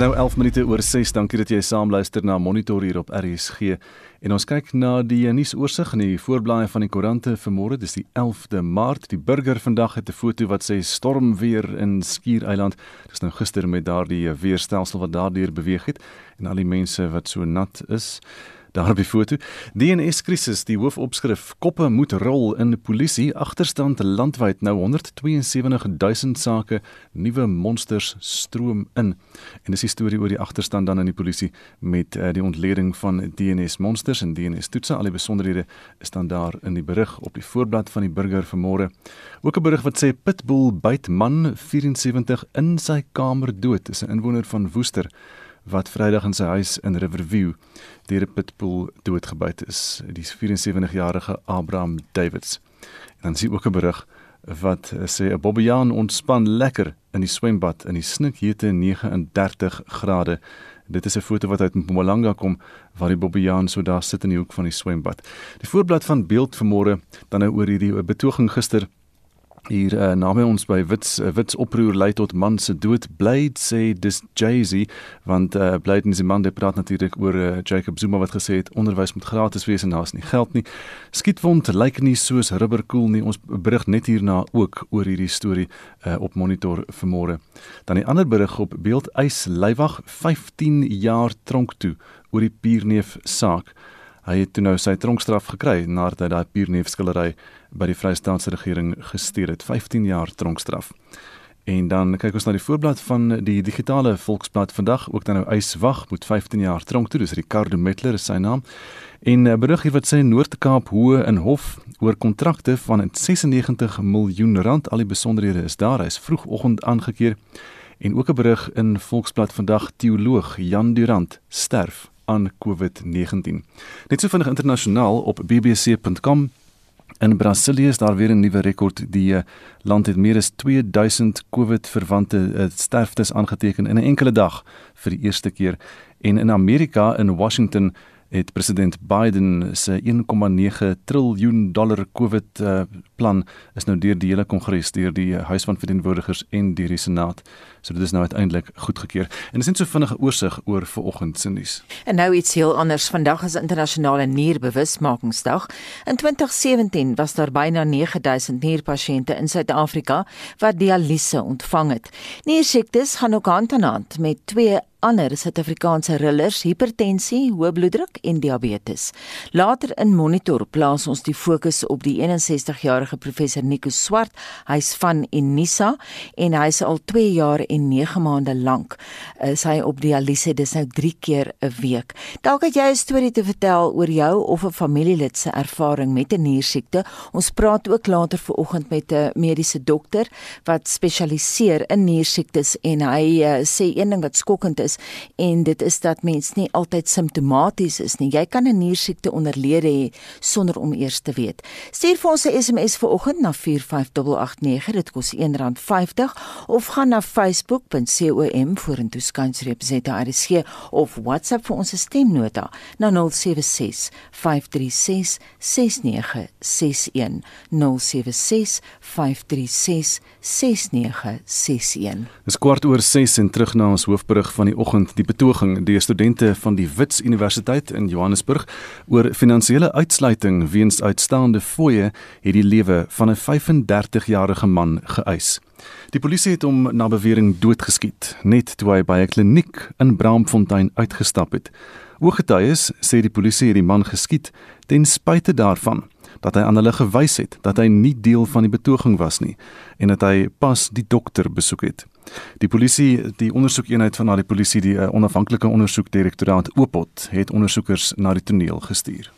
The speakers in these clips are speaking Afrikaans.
nou 11 minute oor 6. Dankie dat jy saam luister na Monitor hier op RSG. En ons kyk na die nuusoorsig in die voorblaaie van die koerante vanmôre. Dis die 11de Maart. Die burger vandag het 'n foto wat sê stormweer in Skiereiland. Dis nou gister met daardie weerstelsel wat daardeur beweeg het en al die mense wat so nat is. Daar op die foto. DNS krisis, die hoofopskrif: Koppe moet rol in polisie, agterstand landwyd nou 172000 sake, nuwe monsters stroom in. En dis die storie oor die agterstand dan in die polisie met uh, die ontleding van DNS monsters en DNS toetse. Al die besonderhede is dan daar in die berig op die voorblad van die burger vanmôre. Ook 'n berig wat sê Pitbull byt man 74 in sy kamer dood. Dis 'n inwoner van Woester wat Vrydag in sy huis in Riverview deur 'n pitbull doodgebyt is. Die 74-jarige Abraham Davids. En dan sien ook 'n berig wat sê 'n Bobbejaan ontspan lekker in die swembad in die snikhete 39 grade. Dit is 'n foto wat uit Mpumalanga kom waar die Bobbejaan so daar sit in die hoek van die swembad. Die voorblad van beeld vanmôre dan nou oor hierdie betoging gister hier uh, naby ons by Wits uh, Wits oproer lei tot man se dood. Bly sê dis Jay-Z want uh, bly in die man praat natuurlik oor uh, Jacob Zuma wat gesê het onderwys moet gratis wees en daar's nie geld nie. Skietwond lyk nie soos rubberkoel nie. Ons berig net hierna ook oor hierdie storie uh, op monitor vanmôre. Dan die ander berig op beeld eis Leiwag 15 jaar tronk toe oor die Pierneef saak Hy het toe nou sy tronkstraf gekry nadat hy daai pierneefskillery by die Vrystaatse regering gestuur het, 15 jaar tronkstraf. En dan kyk ons na die voorblad van die digitale Volksblad vandag, ook dan nou Eiswag moet 15 jaar tronk toe, dis Ricardo Metler is sy naam. En uh, berig hier wat sê Noord-Kaap Hoë in Hof oor kontrakte van 96 miljoen rand, al die besonderhede is daar, hy's vroegoggend aangekeer. En ook 'n berig in Volksblad vandag, teoloog Jan Durant sterf aan COVID-19. Net so vinnig internasionaal op bbc.com in Brasilië is daar weer 'n nuwe rekord. Die eh, land het meer as 2000 COVID-verwante eh, sterftes aangeteken in 'n enkele dag vir die eerste keer. En in Amerika in Washington het president Biden se 1,9 triljoen dollar COVID uh, plan is nou deur die hele kongres deur die huis van verteenwoordigers en deur die senaat. So dit is nou uiteindelik goedgekeur. En dis net so vinnige oorsig oor vanoggend se nuus. En nou iets heel anders. Vandag is internasionale nierbewusmakingsdag. In 2017 was daar byna 9000 nierpasiënte in Suid-Afrika wat dialyse ontvang het. Niersiektes gaan ook hand aan hand met twee ander Suid-Afrikaanse rillers, hipertensie, hoë bloeddruk en diabetes. Later in Monitor plaas ons die fokus op die 61-jarige professor Nico Swart. Hy's van Unisa en hy's al 2 jaar en 9 maande lank is hy op dialyse dis nou 3 keer 'n week. Dalk het jy 'n storie te vertel oor jou of 'n familielid se ervaring met 'n niersiekte. Ons praat ook later vanoggend met 'n mediese dokter wat spesialiseer in niersiektes en hy uh, sê een ding wat skokkend is en dit is dat mens nie altyd simptomaties is nie. Jy kan 'n niersiekte onderlede hê sonder om eers te weet. Stuur vir ons 'n SMS vanoggend na 45889. Dit kos R1.50 of gaan na facebook.com vorentoe skynstreep ZRSG of WhatsApp vir ons stemnota na 076 536 6961 076 536 6961 Dis kwart oor 6 en terug na ons hoofberig van die oggend die betoging deur studente van die Wits Universiteit in Johannesburg oor finansiële uitsluiting weens uitstaande fooie het die lewe van 'n 35-jarige man geëis. Die polisie het hom na bewering doodgeskiet net toe hy by 'n kliniek in Braamfontein uitgestap het. Ooggetuies sê die polisie het die man geskiet ten spyte daarvan dat hy aan hulle gewys het dat hy nie deel van die betoging was nie en dat hy pas die dokter besoek het. Die polisie, die ondersoekeenheid van na die polisie, die uh, onafhanklike ondersoekdirektoraat Oopot, het ondersoekers na die toneel gestuur.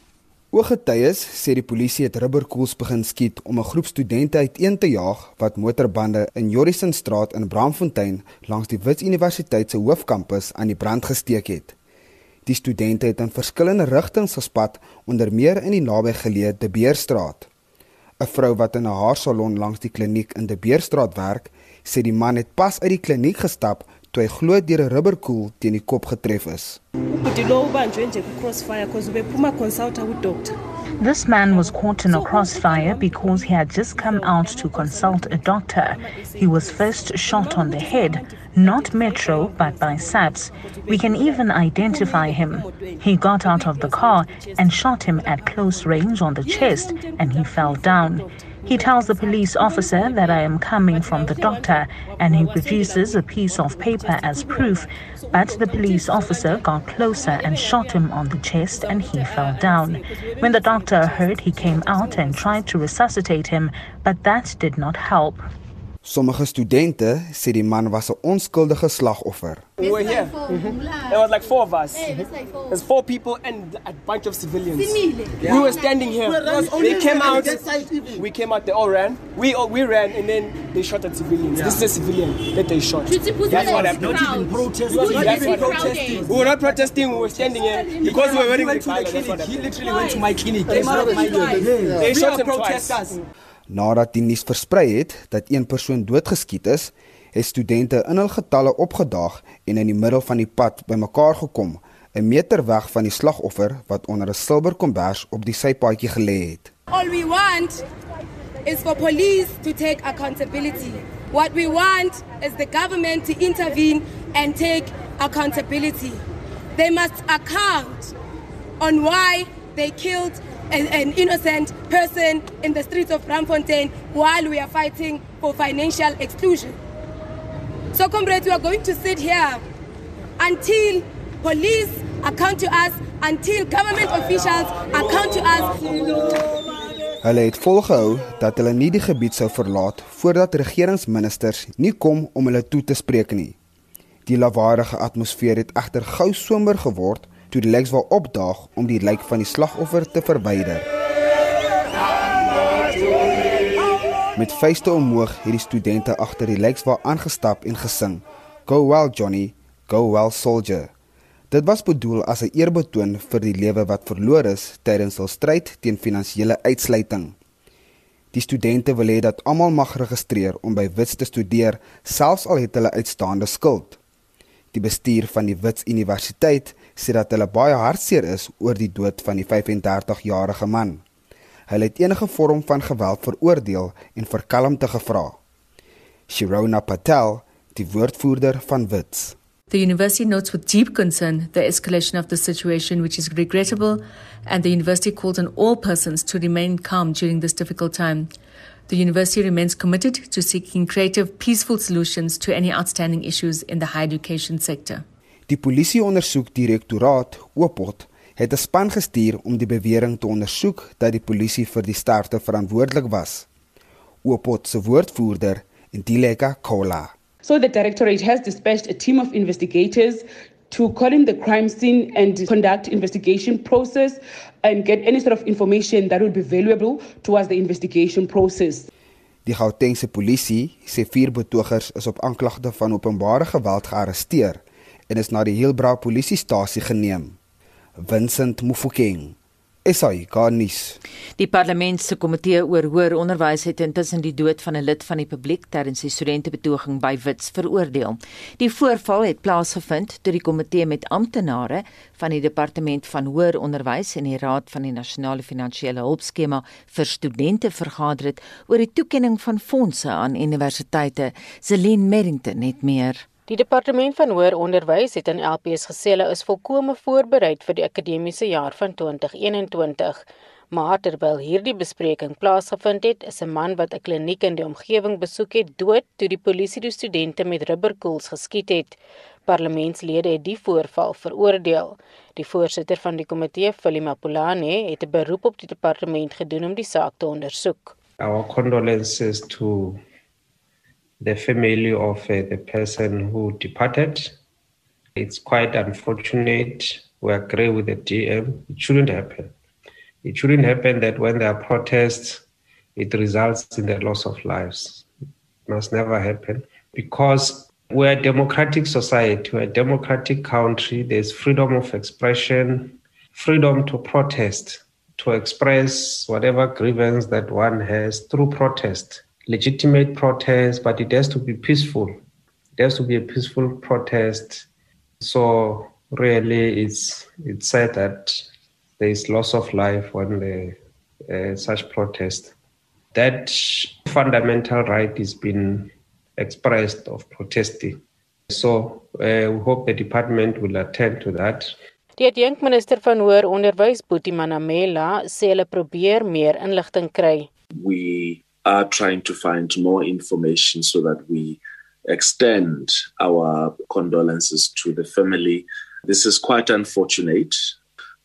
Ooggetuies sê die polisie het rubberkoels begin skiet om 'n groep studente uiteen te jaag wat motorbande in Jorissenstraat in Braamfontein langs die Wits Universiteit se hoofkampus aan die brand gesteek het. Die studente het in verskillende rigtings gespat, onder meer in die nabygeleë De Beerstraat. 'n Vrou wat in 'n haarsalon langs die kliniek in De Beerstraat werk, sê die man het pas uit die kliniek gestap toe hy glo deur 'n rubberkoel teen die kop getref is. This man was caught in a crossfire because he had just come out to consult a doctor. He was first shot on the head, not Metro, but by SAPS. We can even identify him. He got out of the car and shot him at close range on the chest, and he fell down. He tells the police officer that I am coming from the doctor and he produces a piece of paper as proof. But the police officer got closer and shot him on the chest and he fell down. When the doctor heard, he came out and tried to resuscitate him, but that did not help. Sommige studente sê die man was 'n onskuldige slagoffer. We were here. Mm-hmm. There was like four of us. There's four people and a bunch of civilians. Yeah. We were standing here. They came out. We came out. They all ran. We all, we ran and then they shot at civilians. Yeah. This is a civilian that they shot. That's what happened. Not even protesting. That's what protesting. We were not protesting. We were standing here because we were wearing the collar. He literally went to my clinic. They shot him. They shot him twice. Nadat die nuus versprei het dat een persoon doodgeskiet is, het studente in hul getalle opgedaag en in die middel van die pad bymekaar gekom, 'n meter weg van die slagoffer wat onder 'n silwer kombers op die sypaadjie gelê het. All we want is for police to take accountability. What we want is the government to intervene and take accountability. They must account on why they killed an, an innocent person in the streets of Bramfontein while we are fighting for financial exclusion. So, comrades, we are going to sit here until police account to us, until government officials account to us. Hulle het volgehou dat hulle nie die gebied sou verlaat voordat regeringsministers nie kom om hulle toe te spreek nie. Die lawaardige atmosfeer het egter gou somber geword toe die lijks wou opdaag om die lijk van die slagoffer te verwyder. Met vuiste omhoog het die studente agter die lijks wou aangestap en gesing: "Go well Johnny, go well soldier." Dit was bedoel as 'n eerbetoon vir die lewe wat verloor is tydens hul stryd teen finansiële uitsluiting. Die studente wil hê dat almal mag registreer om by Wits te studeer, selfs al het hulle uitstaande skuld. Die bestuur van die Wits Universiteit sê dat hulle baie hartseer is oor die dood van die 35-jarige man. Hulle het enige vorm van geweld veroordeel en vir kalmte gevra. Shirona Patel, die woordvoerder van Wits. The university notes with deep concern the escalation of the situation, which is regrettable, and the university calls on all persons to remain calm during this difficult time. The university remains committed to seeking creative, peaceful solutions to any outstanding issues in the higher education sector. Die polisieondersoekdirektoraat Opot het 'n span gestuur om die bewering te ondersoek dat die polisie vir die sterfte verantwoordelik was. Opot se woordvoerder, Ndileka Kola. So the directorate has dispatched a team of investigators to call in the crime scene and conduct investigation process and get any sort of information that would be valuable towards the investigation process. Die Gautengse polisie sê vier betogers is op aanklagte van openbare geweld gearresteer en is na die Heilbra polisiestasie geneem. Vincent Mufokeng Esai Garnis. Die parlement se komitee oor hoër onderwys het intussen die dood van 'n lid van die publiek tydens die studentebetoging by Wits veroordeel. Die voorval het plaasgevind toe die komitee met amptenare van die departement van hoër onderwys en die raad van die nasionale finansiële hulpskema vir studente vergader het oor die toekenning van fondse aan universiteite. Celine Merrington het meer. Die departement van hoër onderwys het in LPS gesê hulle is volkome voorberei vir die akademiese jaar van 2021. Maar terwyl hierdie bespreking plaasgevind het, is 'n man wat 'n kliniek in die omgewing besoek het, dood toe die polisie die studente met rubberkoels geskiet het. Parlementslede het die voorval veroordeel. Die voorsitter van die komitee, Philima Pulane, het 'n beroep op die departement gedoen om die saak te ondersoek. Our condolences to the family of uh, the person who departed. It's quite unfortunate. We agree with the DM. It shouldn't happen. It shouldn't happen that when there are protests, it results in the loss of lives. It must never happen because we're a democratic society, we're a democratic country. There's freedom of expression, freedom to protest, to express whatever grievance that one has through protest legitimate protest, but it has to be peaceful. It has to be a peaceful protest. So really, it's it's sad that there is loss of life when the uh, such protest. That fundamental right has been expressed of protesting. So uh, we hope the department will attend to that. Die adjunkminister van hoër onderwys, Boetie Manamela, sê hulle probeer meer inligting kry. We are trying to find more information so that we extend our condolences to the family. This is quite unfortunate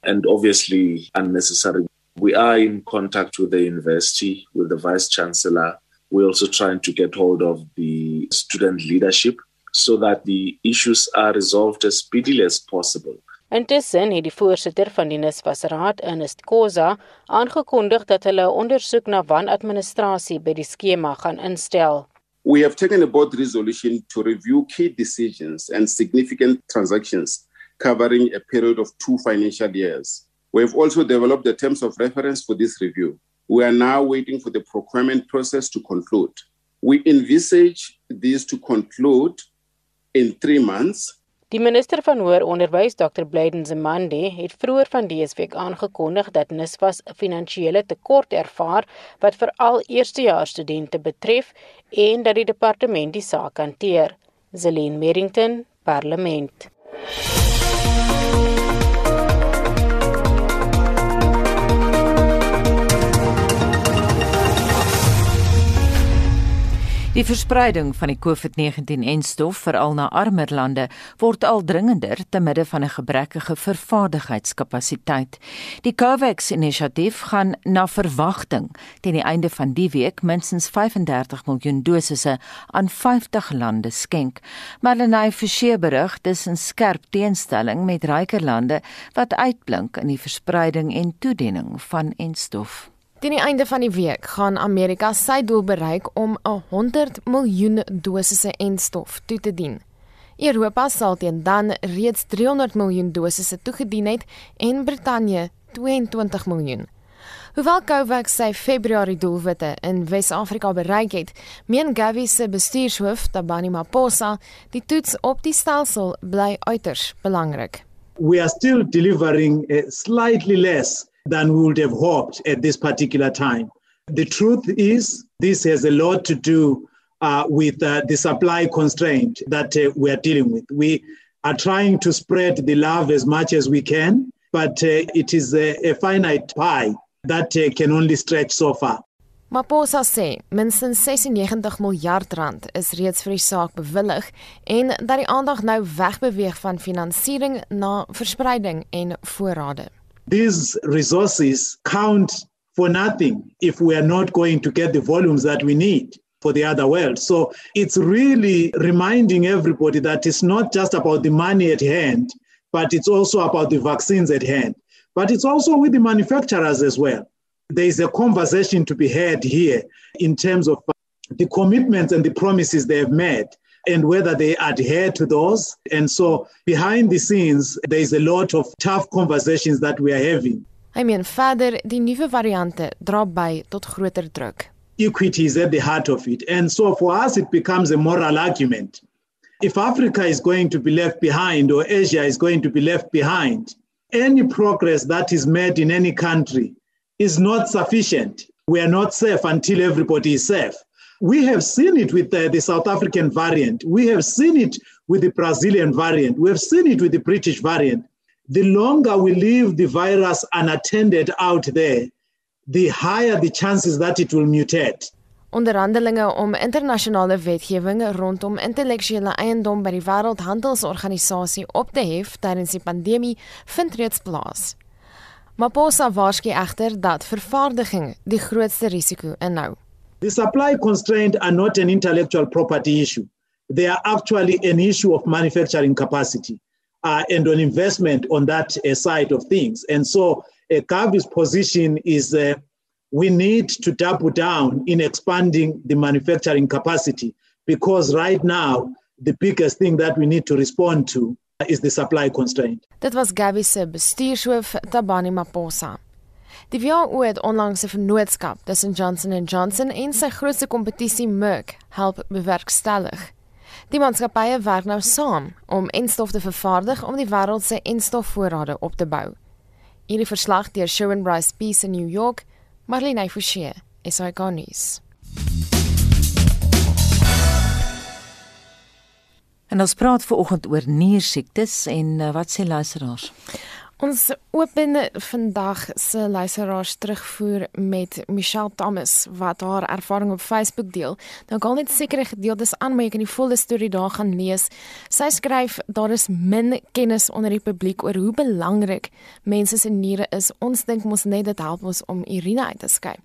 and obviously unnecessary. We are in contact with the university, with the vice chancellor. We're also trying to get hold of the student leadership so that the issues are resolved as speedily as possible. Intussen het die voorsitter van die NSFAS-raad, Ernest Koza, aangekondig dat hulle 'n ondersoek na wanadministrasie by die skema gaan instel. We have taken a board resolution to review key decisions and significant transactions covering a period of two financial years. We have also developed the terms of reference for this review. We are now waiting for the procurement process to conclude. We envisage this to conclude in three months. Die minister van hoër onderwys, Dr. Blyden Zemande, het vroeër van dese week aangekondig dat NSFAS 'n finansiële tekort ervaar wat veral eerstejaarsstudente betref en dat die departement die saak hanteer. Zelene Merrington, Parlement. Die verspreiding van die COVID-19-enstof veral na armer lande word al dringender te midde van 'n gebrekkige vervaardigheidskapasiteit. Die COVAX-inisiatief gaan na verwagting teen die einde van die week minstens 35 miljoen dosisse aan 50 lande skenk. Marlenae Forsie berig dis 'n skerp teenstelling met ryker lande wat uitblink in die verspreiding en toediening van enstof. Teen die einde van die week gaan Amerika sy doel bereik om 'n 100 miljoen dosisse enstof toe te dien. Europa sal teen dan reeds 300 miljoen dosisse toegedien het en Brittanje 22 miljoen. Hoewel COVAX sy Februarie doelwitte in Wes-Afrika bereik het, meen Gavi se bestuurshoof, Tabani Maposa, die toets op die stelsel bly uiters belangrik. We are still delivering a slightly less than we would have hoped at this particular time. The truth is, this has a lot to do uh, with uh, the supply constraint that uh, we are dealing with. We are trying to spread the love as much as we can, but uh, it is a, a finite pie that uh, can only stretch so far. Maposa sê minstens 96 miljard rand is reeds vir die saak bewillig en dat die aandag nou wegbeweeg van finansiering na verspreiding en voorrade. These resources count for nothing if we are not going to get the volumes that we need for the other world. So it's really reminding everybody that it's not just about the money at hand, but it's also about the vaccines at hand. But it's also with the manufacturers as well. There is a conversation to be had here in terms of uh, the commitments and the promises they have made and whether they adhere to those. And so behind the scenes, there is a lot of tough conversations that we are having. I mean, verder, die nuwe variante dra by tot groter druk. Equity is at the heart of it. And so for us, it becomes a moral argument. If Africa is going to be left behind or Asia is going to be left behind, any progress that is made in any country is not sufficient. We are not safe until everybody is safe. We have seen it with the, the, South African variant. We have seen it with the Brazilian variant. We have seen it with the British variant. The longer we leave the virus unattended out there, the higher the chances that it will mutate. Onderhandelinge om internasionale wetgewing rondom intellektuele eiendom by die Wêreldhandelsorganisasie op te hef tydens die pandemie vind reeds plaas. Maposa waarsku egter dat vervaardiging die grootste risiko inhou. The supply constraints are not an intellectual property issue. They are actually an issue of manufacturing capacity uh, and an investment on that uh, side of things. And so, uh, Gavi's position is uh, we need to double down in expanding the manufacturing capacity because right now, the biggest thing that we need to respond to is the supply constraint. Dit was Gavi se bestuurshoof Tabani Maposa. Die WHO het onlangs 'n vennootskap tussen Johnson & Johnson en sy grootste kompetisie Merck help bewerkstellig. Die maatskappye werk nou saam om enstof te vervaardig om die wêreld se enstofvoorrade op te bou. Hierdie verslag deur Sharon Bryce Peace in New York, Marlene Forsie, SAK nuus. En ons praat ver oggend oor niersiektes en uh, wat sê luisteraars? Ons open vandag se luisteraars terugvoer met Michelle Thomas wat haar ervaring op Facebook deel. Nou kan net sekere gedeeltes aan my kan die volle storie daar gaan lees. Sy skryf daar is min kennis onder die publiek oor hoe belangrik mense se niere is. Ons dink mos net dit help ons om urine uit te skei.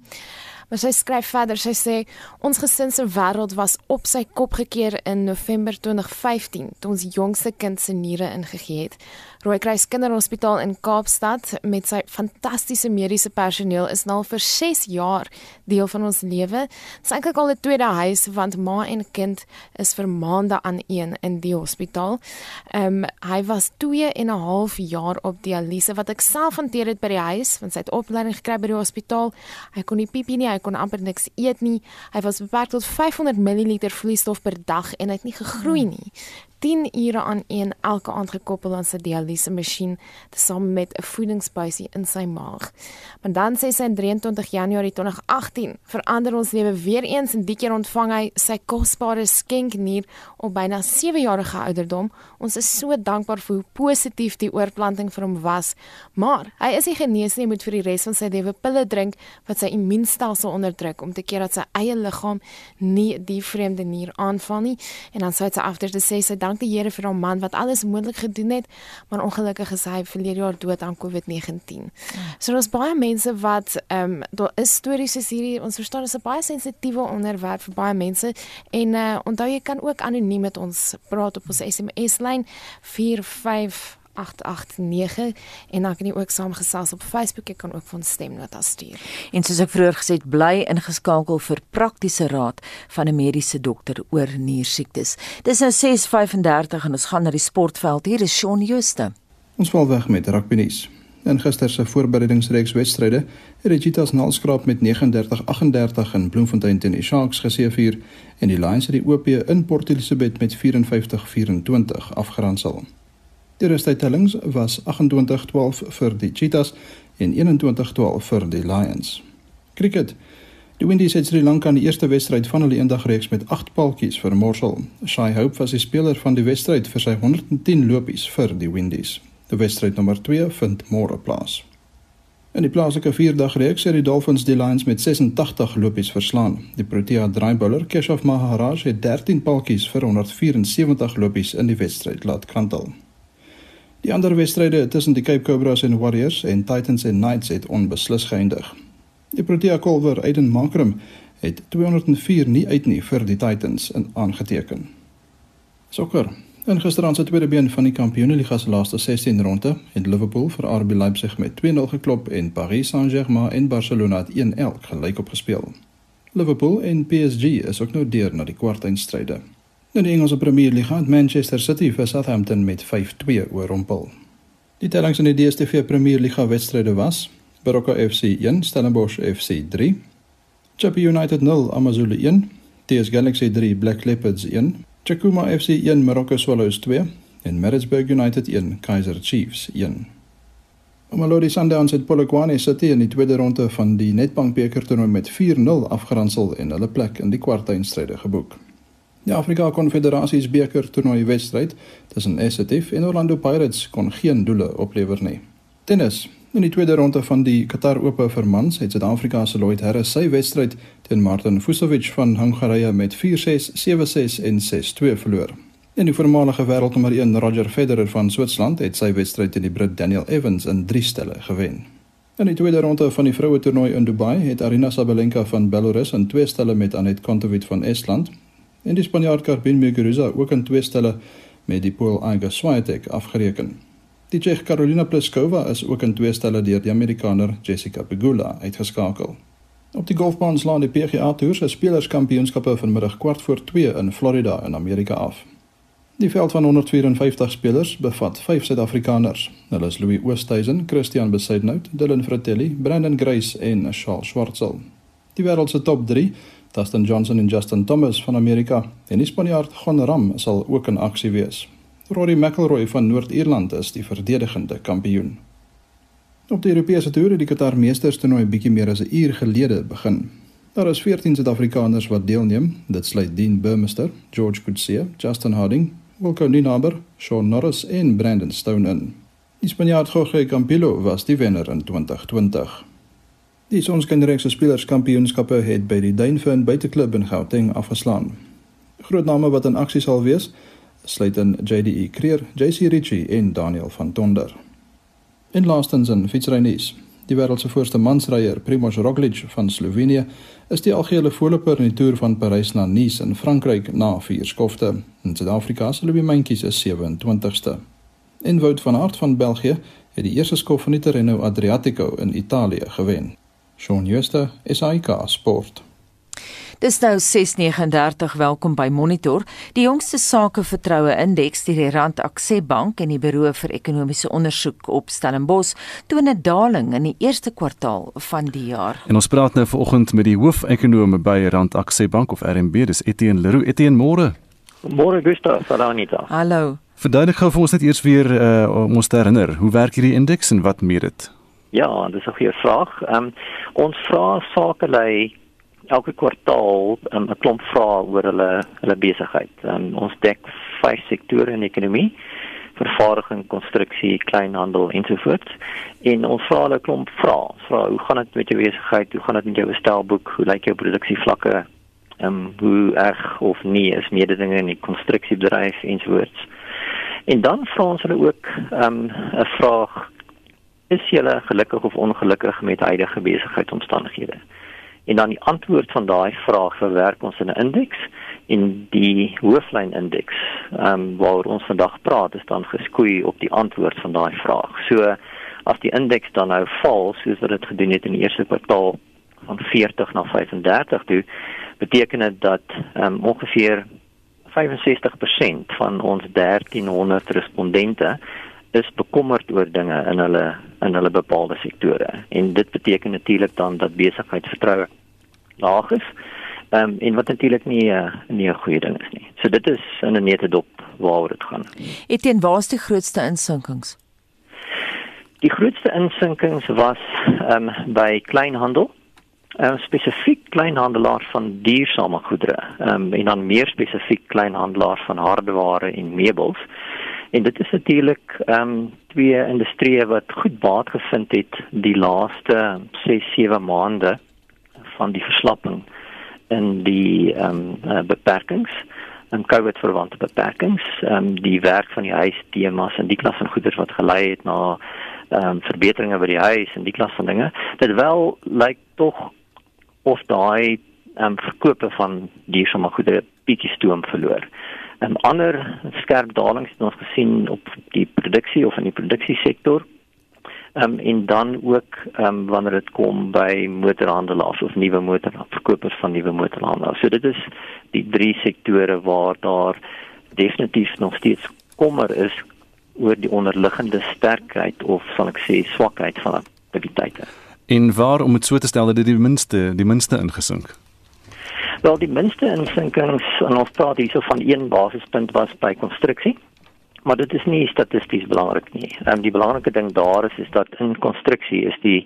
Maar sy skryf verder, sy sê ons gesin se wêreld was op sy kop gekeer in November 2015 toe ons jongste kind se niere ingegee het. Rooikruis Kinderhospitaal in Kaapstad met sy fantastiese mediese personeel is nou vir 6 jaar deel van ons lewe. Dit is eintlik al 'n tweede huis want ma en kind is vir maande aan een in die hospitaal. Ehm um, hy was 2 en 'n half jaar op dialyse wat ek self hanteer het by die huis want sy het opleiding gekry by die hospitaal. Hy kon nie piepie nie, hy kon amper niks eet nie. Hy was beperk tot 500 ml vloeistof per dag en hy het nie gegroei nie. 10 ure aan een elke aand gekoppel aan sy dialyse masjien tesame met 'n voedingsbuisie in sy maag. Maar dan sê sy in 23 Januarie 2018 verander ons lewe weer eens en die keer ontvang hy sy kosbare skenknier op byna 7 jarige ouderdom. Ons is so dankbaar vir hoe positief die oorplanting vir hom was. Maar hy is nie genees nie, moet vir die res van sy lewe pille drink wat sy immuunstelsel onderdruk om te keer dat sy eie liggaam nie die vreemde nier aanval nie. En dan sê sy after te sê sy dank die Here vir hom man wat alles moontlik gedoen het, maar ongelukkig is hy verlede jaar dood aan COVID-19. So daar's baie mense wat ehm um, daar is stories is hierdie ons verstaan is 'n baie sensitiewe onderwerp vir baie mense en uh, onthou jy kan ook anoniem met ons praat op ons SMS lyn 45 889 en dan kan jy ook saamgesels op Facebook jy kan ook van stemnota stuur. En soos ek vroeër gesê het, bly ingeskakel vir praktiese raad van 'n mediese dokter oor niersiektes. Dis nou 6:35 en ons gaan na die sportveld. Hier is Shaun Jooste. Ons val weg met rugby nuus. In gister se voorbereidingsreeks wedstryde het die Cheetahs nalskraap met 39-38 in Bloemfontein teen die Sharks geseëvier en die Lions het die OP in Port Elizabeth met 54-24 afgeronsel. Die resultaatellings was 28-12 vir die Cheetahs en 21-12 vir die Lions. Cricket. Die Windies het Sri Lanka in die eerste wedstryd van hulle eendagreeks met 8 paltjies vermorsel. Shai Hope was die speler van die wedstryd vir sy 110 lopies vir die Windies. Die wedstryd nommer 2 vind môre plaas. In die plaaslike vierdagreeks het die Dolphins die Lions met 86 lopies verslaan. Die Protea draaibouler Keshav Maharaj het 13 paltjies vir 174 lopies in die wedstryd laat kantel. Die ander wedstryde tussen die Cape Cobras en Warriors en Titans en Knights het onbeslis geëindig. Die Protea kolwer Aiden Makram het 204 nie uit nie vir die Titans aangeteken. Sokker. In gisteraand se tweede been van die Kampioenligga se laaste 16 ronde het Liverpool vir RB Leipzig met 2-0 geklop en Paris Saint-Germain en Barcelona het 1-1 gelyk opgespeel. Liverpool en PSG is ook nou deur na die kwartfinale. In die Engelse Premier League het Manchester City vir Southampton met 5-2 oorrompel. Die tellings in die DStv Premier League wedstryde was: Baroka FC 1, Stellenbosch FC 3, Chippa United 0, AmaZulu 1, TS Galaxy 3, Black Leopards 1, Chakuma FC 1, Morocco Swallows 2 en Maritzburg United 1, Kaizer Chiefs 1. Mamelodi Sundowns het Polokwane City in die tweede ronde van die Nedbank beker toernooi met 4-0 afgeronsel en hulle plek in die kwartfinale geboek. Die Afrika Konfederasies beker toernooi wedstryd tussen Essetief en Orlando Pirates kon geen doele oplewer nie. Tennis. In die tweede ronde van die Qatar Ope vir mans het Suid-Afrika se Lloyd Harris sy wedstryd teen Martin Fucsovics van Hongarye met 4-6, 7-6 en 6-2 verloor. En die voormalige wêreldnommer 1 Roger Federer van Switserland het sy wedstryd teen die Brit Daniel Evans in 3 stelle gewen. In die tweede ronde van die vroue toernooi in Dubai het Arina Sabalenka van Belarus in 2 stelle met Anet Kontaveit van Estland en die Spanjaard Carmen Muguruza ook in twee stelle met die Pool Iga Swiatek afgereken. Die Tsjeeg Karolina Pliskova is ook in twee stelle deur die Amerikaner Jessica Pegula uitgeskakel. Op die golfbaan slaan die PGA Tour se spelerskampioenskappe vanmiddag kwart voor 2 in Florida in Amerika af. Die veld van 154 spelers bevat 5 Suid-Afrikaners. Hulle is Louis Oosthuizen, Christian Besaidnout, Dylan Fratelli, Brandon Grace en Charles Schwartzel. Die wêreld se top 3 Dustin Johnson en Justin Thomas van Amerika en die Spanjaard Gon Ram sal ook in aksie wees. Rory McIlroy van Noord-Ierland is die verdedigende kampioen. Op die Europese toer het die Qatar Meesters toernooi bietjie meer as 'n uur gelede begin. Daar is 14 Suid-Afrikaners wat deelneem. Dit sluit Dean Burmester, George Coetzee, Justin Harding, Wilco Ninaber, Sean Norris en Brandon Stone in. Die Spanjaard Jorge Campillo was die wenner in 2020. Die Sonskenreekse spelerskampioenskappe het by die Duinfin buiteklub in Gauteng afgeslaan. Groot name wat in aksie sal wees, sluit in JDE Creer, JC Ritchie en Daniel van Tonder. In laastens in fietsrynuus. Die wêreld se voorste mansryer, Primož Roglič van Slovenië, is die algehele voorloper in die toer van Parys na Nice in Frankryk na vier skofte. In Suid-Afrika se Louis Mentjes is 27ste. En Wout van Aert van België het die eerste skof van die Tirreno Adriatico in Italië gewen. Shaun Schuster, SAK Sport. Dis nou 6:39 welkom by Monitor. Die jongste sake vertroue indeks deur die Rand Akse Bank en die Buro vir Ekonomiese Ondersoek op Stellenbosch toon 'n daling in die eerste kwartaal van die jaar. En ons praat nou vanoggend met die hoofekonome by Rand Akse Bank of RMB, dis Etienne Leroux. Etienne, môre. Môre Gustav, Saranita. Hallo. Verduidelik gou vir ons net eers weer uh, om ons te herinner, hoe werk hierdie indeks en wat meet dit? Ja, dis 'n goeie vraag. Ehm um, ons vra sakelei elke kwartaal um, 'n klomp vrae oor hulle hulle besigheid. Um, ons dek vyf sektore in die ekonomie: vervaardiging, konstruksie, kleinhandel ensovoorts. En ons vra hulle 'n klomp vrae. Vra hoe gaan dit met jou besigheid? Hoe gaan dit met jou bestelboek? Hoe lyk jou produksievlakke? Ehm um, hoe erg of nie is mededinge in die konstruksiebedryf ensovoorts. En dan vra ons hulle ook ehm, 'n um, vraag: Is jy gelukkig of ongelukkig met huidige besigheidsomstandighede? En dan die antwoord van daai vraag verwerk ons in 'n indeks en die hooflyn indeks, ehm um, waaroor ons vandag praat, is dan geskoei op die antwoord van daai vraag. So as die indeks dan nou val soos wat dit gedoen het in die eerste kwartaal van 40 na 35 toe, beteken dit dat ehm um, ongeveer 65% van ons 1300 respondente is bekommerd oor dinge in hulle in hulle bepaalde sektore en dit beteken natuurlik dan dat besigheidsvertroue laag is. Ehm um, en wat natuurlik nie uh, nie 'n goeie ding is nie. So dit is in 'n nette dop waaroor dit gaan. Etien, waar is die grootste insinkings? Die grootste insinkings was ehm um, by kleinhandel. Ehm um, spesifiek kleinhandelaars van duursame goedere. Ehm um, en dan meer spesifiek kleinhandelaars van hardeware en meubels. En dit is natuurlik ehm um, twee industrieë wat goed baat gevind het die laaste 6-7 maande van die verslapping in die ehm um, uh, beperkings en COVID verwante beperkings, ehm um, die werk van die huis, temas en die klas van goederes wat gelei het na ehm um, verbeteringe by die huis en die klas van dinge. Dit wel lyk tog of daai ehm um, verkope van duursame goedere bietjie stoom verloor. 'n ander skerp dalings het ons gesien op die produksie of in die produksiesektor. Ehm um, en dan ook ehm um, wanneer dit kom by motorhandelaars of nuwe motorverkopers van nuwe motorhandelaars. So dit is die drie sektore waar daar definitief nog steeds kommer is oor die onderliggende sterkheid of sal ek sê swakheid van aktiwiteite. En waar om dit so te stel dat dit die minste die minste ingesink? Wel die minste insinkings en ons praat hierso van een basispunt was by konstruksie. Maar dit is nie statisties belangrik nie. Ehm die belangrike ding daar is is dat in konstruksie is die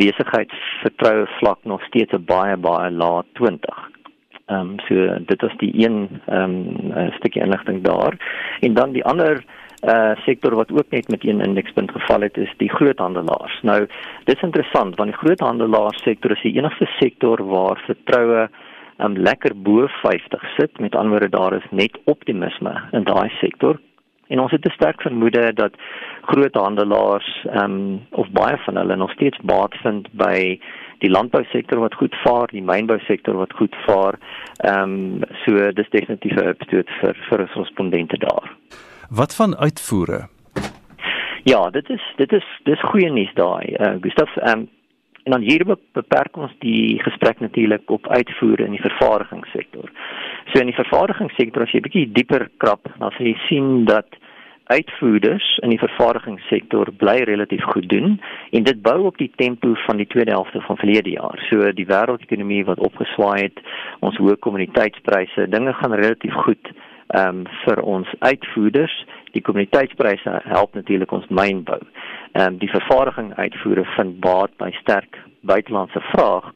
besigheidsvertroue vlak nog steeds 'n baie baie lae 20. Ehm um, so dit is die een ehm um, stukkie inligting daar. En dan die ander uh sektor wat ook net met een indekspunt geval het is die groothandelaars. Nou, dis interessant want die groothandelaars sektor is die enigste sektor waar vertroue um, lekker bo 50 sit. Met ander woorde daar is net optimisme in daai sektor. En ons het 'n sterk vermoede dat groot handelaars ehm um, of baie van hulle nog steeds baat vind by die landbousektor wat goed vaar, die mynbousektor wat goed vaar. Ehm um, so dis definitief 'n opstoot vir vir ons respondente daar. Wat van uitvoere? Ja, dit is dit is dis goeie nuus daai. Uh, Gustaf, ehm um, En dan hier beperk ons die gesprek natuurlik op uitvoere in die vervaardigingssektor. So in die vervaardigingssektor as jy bietjie dieper krap, dan sal jy sien dat uitvoerders in die vervaardigingssektor bly relatief goed doen en dit bou op die tempo van die tweede helfte van verlede jaar. So die wêreldekonomie wat opgeswaai het, ons hoë kommoditeitspryse, dinge gaan relatief goed ehm um, vir ons uitvoerders. Die kommoditeitspryse help natuurlik ons mynbou. Ehm um, die vervaardiging uitvoere vind baat by sterk buitelandse vraag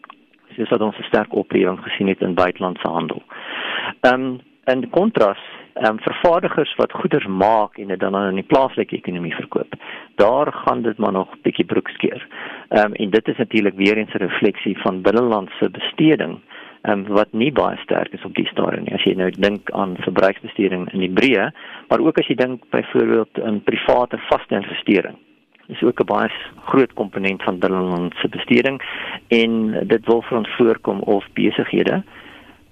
soos wat ons 'n sterk oplewing gesien het in buitelandse handel. Ehm um, in kontras ehm um, vervaardigers wat goeder maak en dit dan in die plaaslike ekonomie verkoop. Daar gaan dit maar nog bietjie broekskeer. Ehm um, en dit is natuurlik weer eens 'n refleksie van binnelandse besteding um, wat nie baie sterk is op die stadium nie. As jy nou dink aan verbruiksbesteding in die breë, maar ook as jy dink byvoorbeeld aan private vaste investering is ook 'n baie groot komponent van binnelandse besteding en dit wil vir ons voorkom of besighede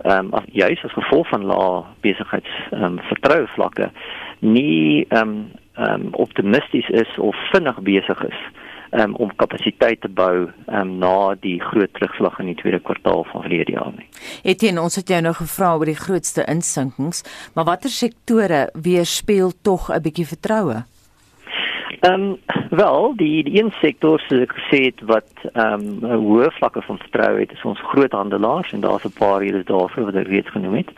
ehm um, juis as gevolg van lae besigheids ehm um, vertroue vlakke nie ehm um, ehm um, optimisties is of vinnig besig is um, om kapasiteit te bou um, na die groot terugslag in die tweede kwartaal van verlede jaar nie. Etienne, ons het jou nou gevra oor die grootste insinkings, maar watter sektore weerspieël tog 'n bietjie vertroue? Ehm um, wel die die een sektor soos ek gesê het wat ehm um, hoë vlakke van vertroue het is ons groothandelaars en daar's 'n paar hier is daarvoor wat ek reeds genoem het.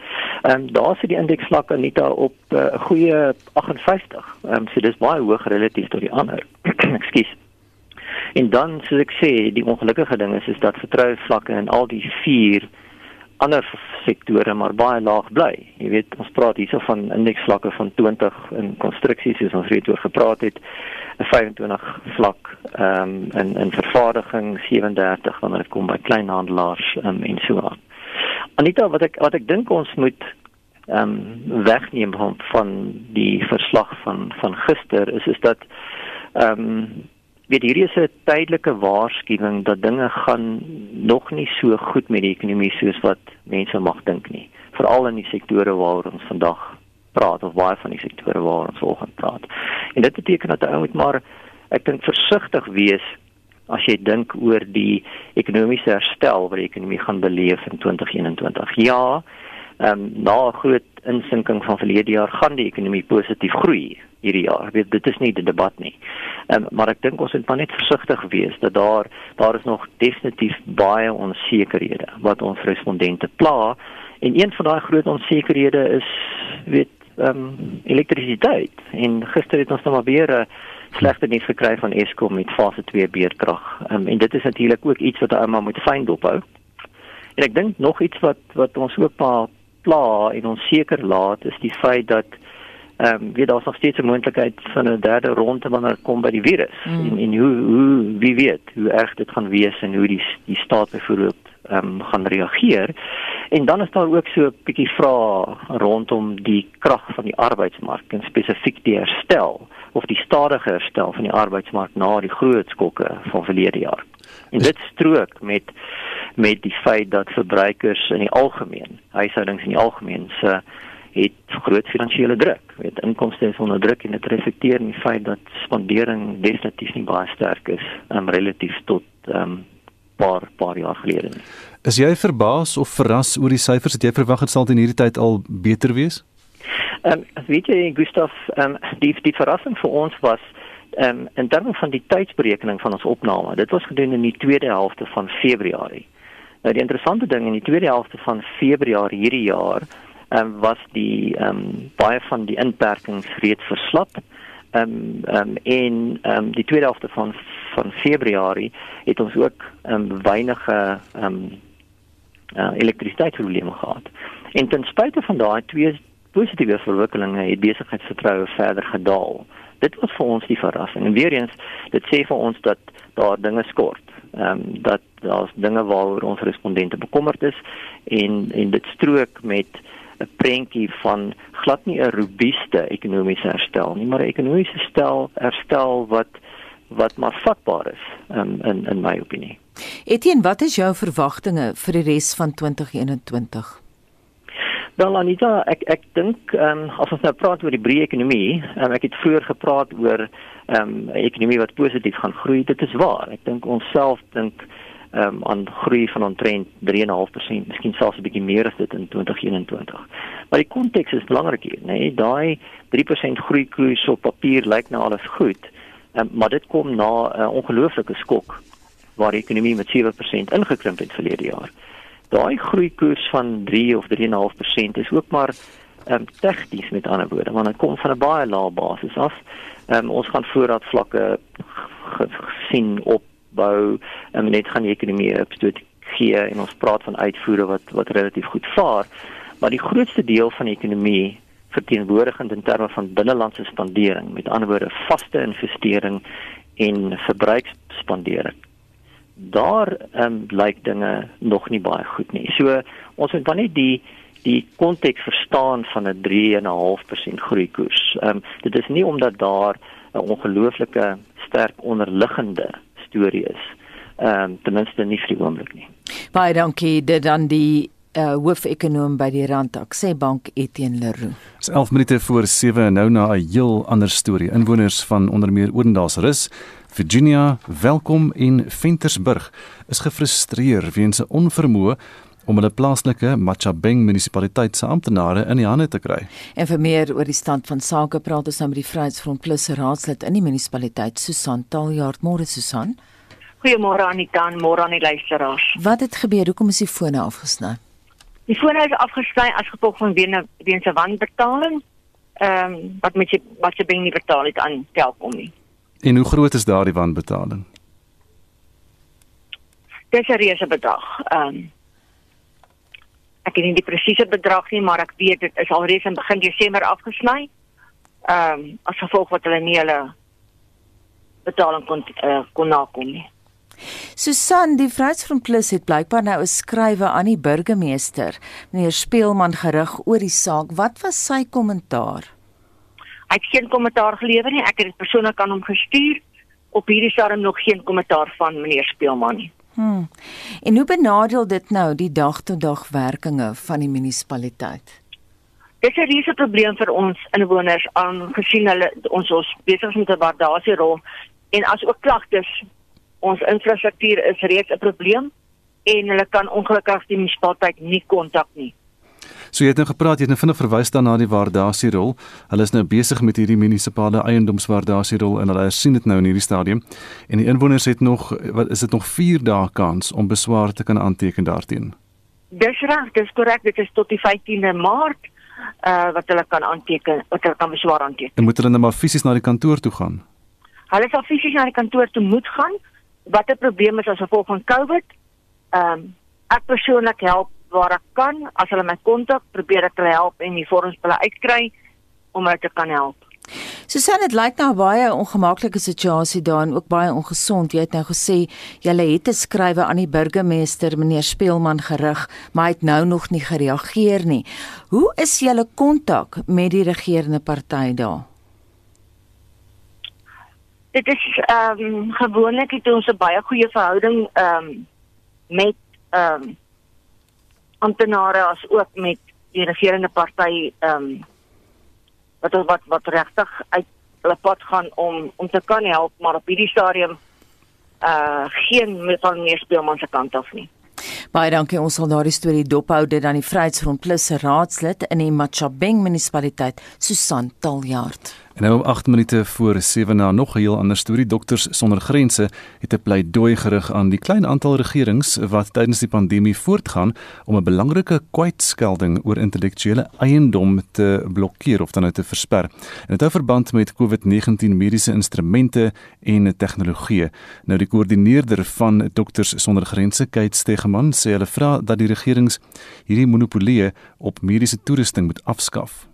Ehm um, daar sit die indeksvlakke net op eh, 'n uh, goeie 58. Ehm um, so dis baie hoog relatief tot die ander. Ekskuus. En dan soos ek sê, die ongelukkige ding is is dat vertroue vlakke in al die vier ander sektore maar baie laag bly. Jy weet, ons praat hierso van indeksvlakke van 20 in konstruksies soos ons reeds oor gepraat het, 'n 25 vlak ehm um, in in vervaardiging 37 wanneer dit kom by kleinhandelaars um, en so aan. Anita, wat ek wat ek dink ons moet ehm um, wegneem van, van die verslag van van gister is is dat ehm um, weet hierdie is 'n tydelike waarskuwing dat dinge gaan nog nie so goed met die ekonomie soos wat mense mag dink nie. Veral in die sektore waaroor ons vandag praat of baie van die sektore waaroor ons vanoggend praat. En dit beteken dat ou moet maar ek dink versigtig wees as jy dink oor die ekonomiese herstel wat die ekonomie gaan beleef in 2021 ja ehm um, na 'n groot insinking van verlede jaar gaan die ekonomie positief groei hierdie jaar. Weet dit is nie die debat nie. Ehm um, maar ek dink ons moet maar net versigtig wees dat daar daar is nog definitief baie onsekerhede wat ons respondente pla en een van daai groot onsekerhede is weet ehm um, elektrisiteit. En gister het ons nog maar weer 'n slegte nuus gekry van Eskom met fase 2 beerkrag. Ehm um, en dit is natuurlik ook iets wat ou maar moet fyn dophou. En ek dink nog iets wat wat ons ook maar pla en onseker laat is die feit dat ehm um, weer daar's nog steeds 'n moontlikheid van 'n derde ronde wanneer dit kom by die virus mm. en en hoe hoe wie weet hoe erg dit gaan wees en hoe die die staat byvoorbeeld ehm um, gaan reageer. En dan is daar ook so 'n bietjie vrae rondom die krag van die arbeidsmark en spesifiek die herstel of die stadige herstel van die arbeidsmark na die groot skokke van verlede jaar. En dit strook met met die feit dat verbruikers in die algemeen, huishoudings in die algemeen se het groot finansiële druk. Weet inkomste is onder druk en dit reflekteer in die feit dat spandering definitief nie baie sterk is um, relatief tot um, paar paar jaar gelede. Nie. Is jy verbaas of verras oor die syfers? Het jy verwag dit sal in hierdie tyd al beter wees? Ehm um, weet jy Gustaf, ehm um, die die verrassing vir ons was um, in terme van die tydsberekening van ons opname. Dit was gedoen in die tweede helfte van Februarie. Nou die interessante ding in die tweede helfte van Februarie hierdie jaar, ehm um, was die ehm um, baie van die inperkings reeds verslap. Ehm um, ehm um, en ehm um, die tweede helfte van van Februarie het ons ook ehm um, weinige ehm um, uh, elektrisiteitsprobleme gehad. En ten spyte van daai twee positiewe verwikkelinge het besigheidsvertroue verder gedaal. Dit was vir ons die verrassing. En weer eens, dit sê vir ons dat daar dinge skort ehm um, dat daar's dinge waaroor ons respondente bekommerd is en en dit strook met 'n prentjie van glad nie 'n robuuste ekonomiese herstel nie, maar 'n ekonomiese herstel herstel wat wat maar vatbaar is um, in in my opinie. Etienne, wat is jou verwagtinge vir die res van 2021? Wel Anita, ek ek dink ehm um, as ons nou praat oor die breë ekonomie, um, ek het vroeër gepraat oor ehm um, 'n ekonomie wat positief gaan groei. Dit is waar. Ek dink ons self dink ehm um, aan groei van omtrent 3.5%, miskien selfs 'n bietjie meer as dit in 2021. Maar die konteks is belangrik hier, nê? Nee? Daai 3% groei koers op papier lyk nou alles goed. Um, maar dit kom na 'n uh, ongelooflike skok waar die ekonomie met 7% ingekrimp het verlede jaar. Daai groei koers van 3 of 3.5% is ook maar ehm um, tegnies met ander woorde, want dit kom van 'n baie lae basis af. Ehm um, ons gaan voorraadvlakke gesien opbou en net gaan die ekonomie opstoot gee en ons praat van uitvoere wat wat relatief goed vaar. Maar die grootste deel van die ekonomie verteenwoordigend in terme van binnelandse spandering, met ander woorde vaste investering en verbruiksspandering. Daar ehm um, lyk dinge nog nie baie goed nie. So ons moet dan net die die konteks verstaan van 'n 3.5% groeikoers. Ehm um, dit is nie omdat daar 'n ongelooflike sterk onderliggende storie is. Ehm um, ten minste nie vir die oomblik nie. Baie dankie dit dan die uh, hoofekonoom by die Randtak sê bank Etienne Leroux. Dis 11 minute voor 7 nou na 'n heel ander storie. Inwoners van onder meer Odendaalsrus, Virginia, Welkom en Ventersburg is gefrustreer weens 'n onvermoë om hulle plaaslike Machabeng munisipaliteit se amptenare in die hande te kry. En vir meer oor die stand van sake praat ons nou met die Vryheidsfront Plus raadslid in die munisipaliteit Susan Taljaard. Môre Susan. Goeiemôre Anita en môre aan die luisteraars. Wat het gebeur? Hoekom is die fone afgesny? Die fone is afgesny as gevolg van weens 'n wanbetaling. Ehm um, wat met jy wat jy binne betaal het aan Telkom nie. En hoe groot is daardie wanbetaling? Dis 'n reuse bedrag. Ehm um, ek het nie die presiese bedrag nie, maar ek weet dit is alreeds in begin Desember afgesny. Ehm um, as gevolg wat hulle nie hulle betaling kon uh, kon nakom nie. Susan, die Vryheidsfront Plus het blykbaar nou 'n skrywe aan die burgemeester, meneer Speelman gerig oor die saak. Wat was sy kommentaar? Hy het geen kommentaar gelewer nie. Ek het dit persoonlik aan hom gestuur. Op hierdie stadium nog geen kommentaar van meneer Speelman nie. Hmm. En hoe benadeel dit nou die dag-tot-dag werkinge van die munisipaliteit? Dit is 'n reuse probleem vir ons inwoners aangesien hulle ons ons besig is met 'n waardasierol en as ook klagtes ons infrastruktuur is reeds 'n probleem en hulle kan ongelukkig die munisipaliteit nie kontak nie. So jy het nou gepraat, jy het nou vinnig verwys dan na die waardasierol. Hulle is nou besig met hierdie munisipale eiendomswaardasierol en hulle sien dit nou in hierdie stadium. En die inwoners het nog wat is dit nog 4 dae kans om beswaar te kan aanteken daarteen. Dis reg, dis korrek, dit is tot die 15de Maart uh wat hulle kan aanteken, wat hulle kan beswaar aanteken. En moet hulle nou maar fisies na die kantoor toe gaan? Hulle sal fisies na die kantoor toe moet gaan wat 'n probleem is as gevolg van COVID. Ehm um, ek persoonlik help waar ek kan. As hulle my kontak, probeer ek hulle help en die vorms hulle uitkry om hulle te kan help. Susan, dit lyk nou baie ongemaklike situasie daar en ook baie ongesond. Jy het nou gesê jy het 'n skrywe aan die burgemeester meneer Speelman gerig, maar hy het nou nog nie gereageer nie. Hoe is julle kontak met die regerende party daar? dit is ehm um, gewoonlik het ons 'n baie goeie verhouding ehm um, met ehm um, amptenare as ook met die regerende party ehm um, wat wat wat regtig uit hulle pad gaan om om te kan help maar op hierdie stadium uh geen met van meer speelman se kant af nie. Baie dankie ons sal daardie storie dophou dit aan die Vryheidsfront Plus se raadslid in die Machabeng munisipaliteit Susan Taljaard. En nou 8 minute voor 7 na nog 'n heel ander storie. Dokters sonder grense het 'n pleidooi gerig aan die klein aantal regerings wat tydens die pandemie voortgaan om 'n belangrike kwytskelding oor intellektuele eiendom te blokkeer of dan nou te versper. En dit hou verband met COVID-19 mediese instrumente en tegnologie. Nou die koördineerder van Dokters sonder grense, Kate Stegeman, sê hulle vra dat die regerings hierdie monopolie op mediese toerusting moet afskaf.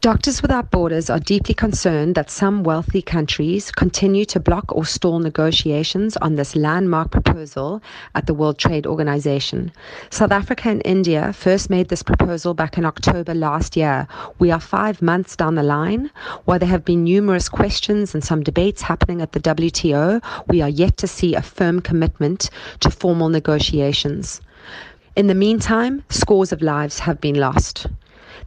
Doctors Without Borders are deeply concerned that some wealthy countries continue to block or stall negotiations on this landmark proposal at the World Trade Organization. South Africa and India first made this proposal back in October last year. We are five months down the line. While there have been numerous questions and some debates happening at the WTO, we are yet to see a firm commitment to formal negotiations. In the meantime, scores of lives have been lost.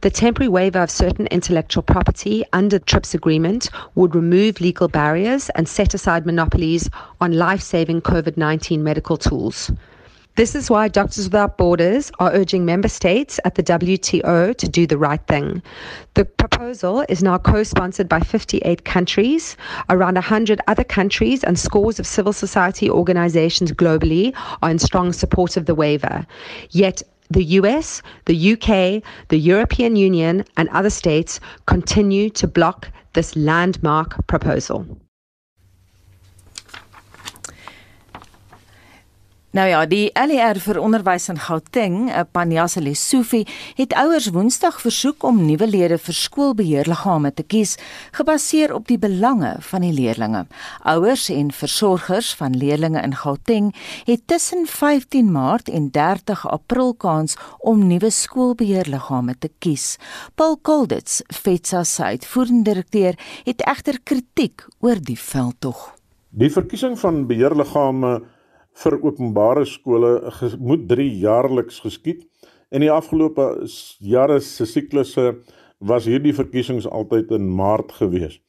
The temporary waiver of certain intellectual property under the TRIPS agreement would remove legal barriers and set aside monopolies on life saving COVID 19 medical tools. This is why Doctors Without Borders are urging member states at the WTO to do the right thing. The proposal is now co sponsored by 58 countries. Around 100 other countries and scores of civil society organizations globally are in strong support of the waiver. Yet, the US, the UK, the European Union, and other states continue to block this landmark proposal. Nou ja, die LER vir onderwys in Gauteng, eh, Panjasa Lesufi, het ouers Woensdag versoek om nuwe lede vir skoolbeheerliggame te kies, gebaseer op die belange van die leerdlinge. Ouers en versorgers van leerdlinge in Gauteng het tussen 15 Maart en 30 April kans om nuwe skoolbeheerliggame te kies. Paul Kolditz, FETSA se uitvoerende direkteur, het egter kritiek oor die veldtog. Die verkiesing van beheerliggame vir openbare skole moet 3 jaarliks geskied. In die afgelope jare se siklusse was hierdie verkiesings altyd in Maart gewees.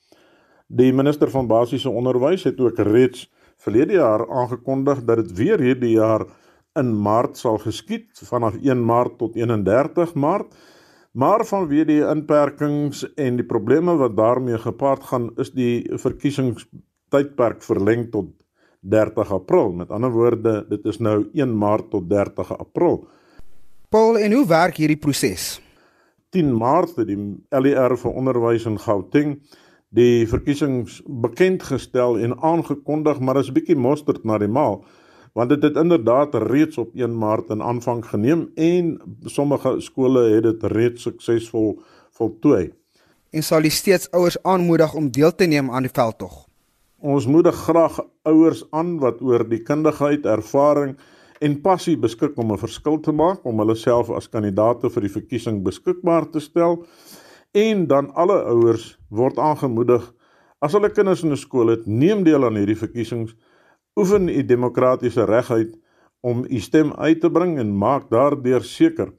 Die minister van basiese onderwys het ook reeds verlede jaar aangekondig dat dit weer hierdie jaar in Maart sal geskied vanaf 1 Maart tot 31 Maart. Maar vanweë die inperkings en die probleme wat daarmee gepaard gaan, is die verkiesingstydperk verleng tot 30 April. Met ander woorde, dit is nou 1 Maart tot 30 April. Paul, en hoe werk hierdie proses? 10 Maart het die LER vir onderwys in Gauteng die verkiesings bekend gestel en aangekondig, maar is bietjie mosterd na die maal want dit het inderdaad reeds op 1 Maart in aanvang geneem en sommige skole het dit reeds suksesvol voltooi. En sal jy steeds ouers aanmoedig om deel te neem aan die veldtog? Ons moedig graag ouers aan wat oor die kundigheid, ervaring en passie beskik om 'n verskil te maak om hulle self as kandidaate vir die verkiesing beskikbaar te stel. En dan alle ouers word aangemoedig as hulle kinders in 'n skool het, neem deel aan hierdie verkiesings, oefen u demokratiese reg uit om u stem uit te bring en maak daardeur seker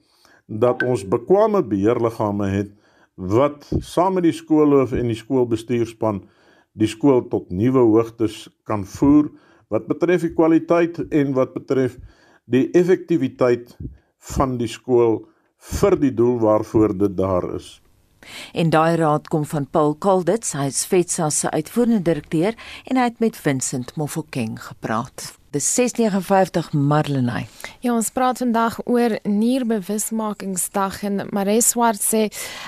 dat ons bekwame beheerliggame het wat saam met die skoolhoof en die skoolbestuurspan die skool tot nuwe hoogtes kan voer wat betref die kwaliteit en wat betref die effektiwiteit van die skool vir die doel waarvoor dit daar is. En daai raad kom van Paul Kalditz, hy is FETSA se uitvoerende direkteur en hy het met Vincent Mofokeng gepraat. Dis 659 Marlenae. Ja, ons praat vandag oor Nierbewusmakingsdag en Marie Swart sê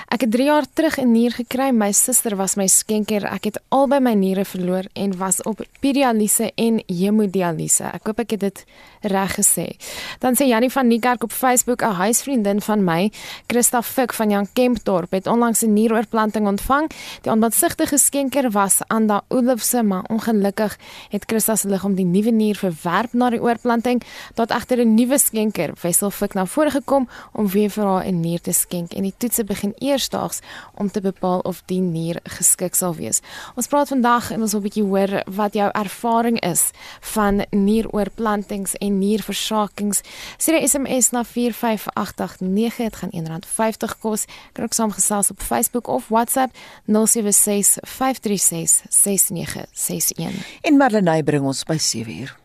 ek het 3 jaar terug 'n nier gekry. My suster was my skenker. Ek het albei my niere verloor en was op dialyse en hemodialyse. Ek hoop ek het dit reg gesê. Dan sê Jannie van Niekerk op Facebook 'n huisvriendin van my, Christa Fik van Jan Kempdorp, het onlangs 'n nieroorplanting ontvang. Die onbetsigtige skenker was Anda Olofse, maar ongelukkig het Christa se liggaam die nuwe nier verwerp na die oorplanting. Tot agter 'n nuwe skenker, Wessel Fik, na vore gekom om weer vir haar 'n nier te skenk en die toetse begin eersdaags om te bepaal of die nier geskik sal wees. Ons praat vandag en ons wil 'n bietjie hoor wat jou ervaring is van nieroorplantings en nierversakings. Stuur 'n SMS na 45889, dit gaan R1.50 kos. Kan ook saamgesels op Facebook of WhatsApp 076 536 6961. En Marlenae bring ons by 7:00.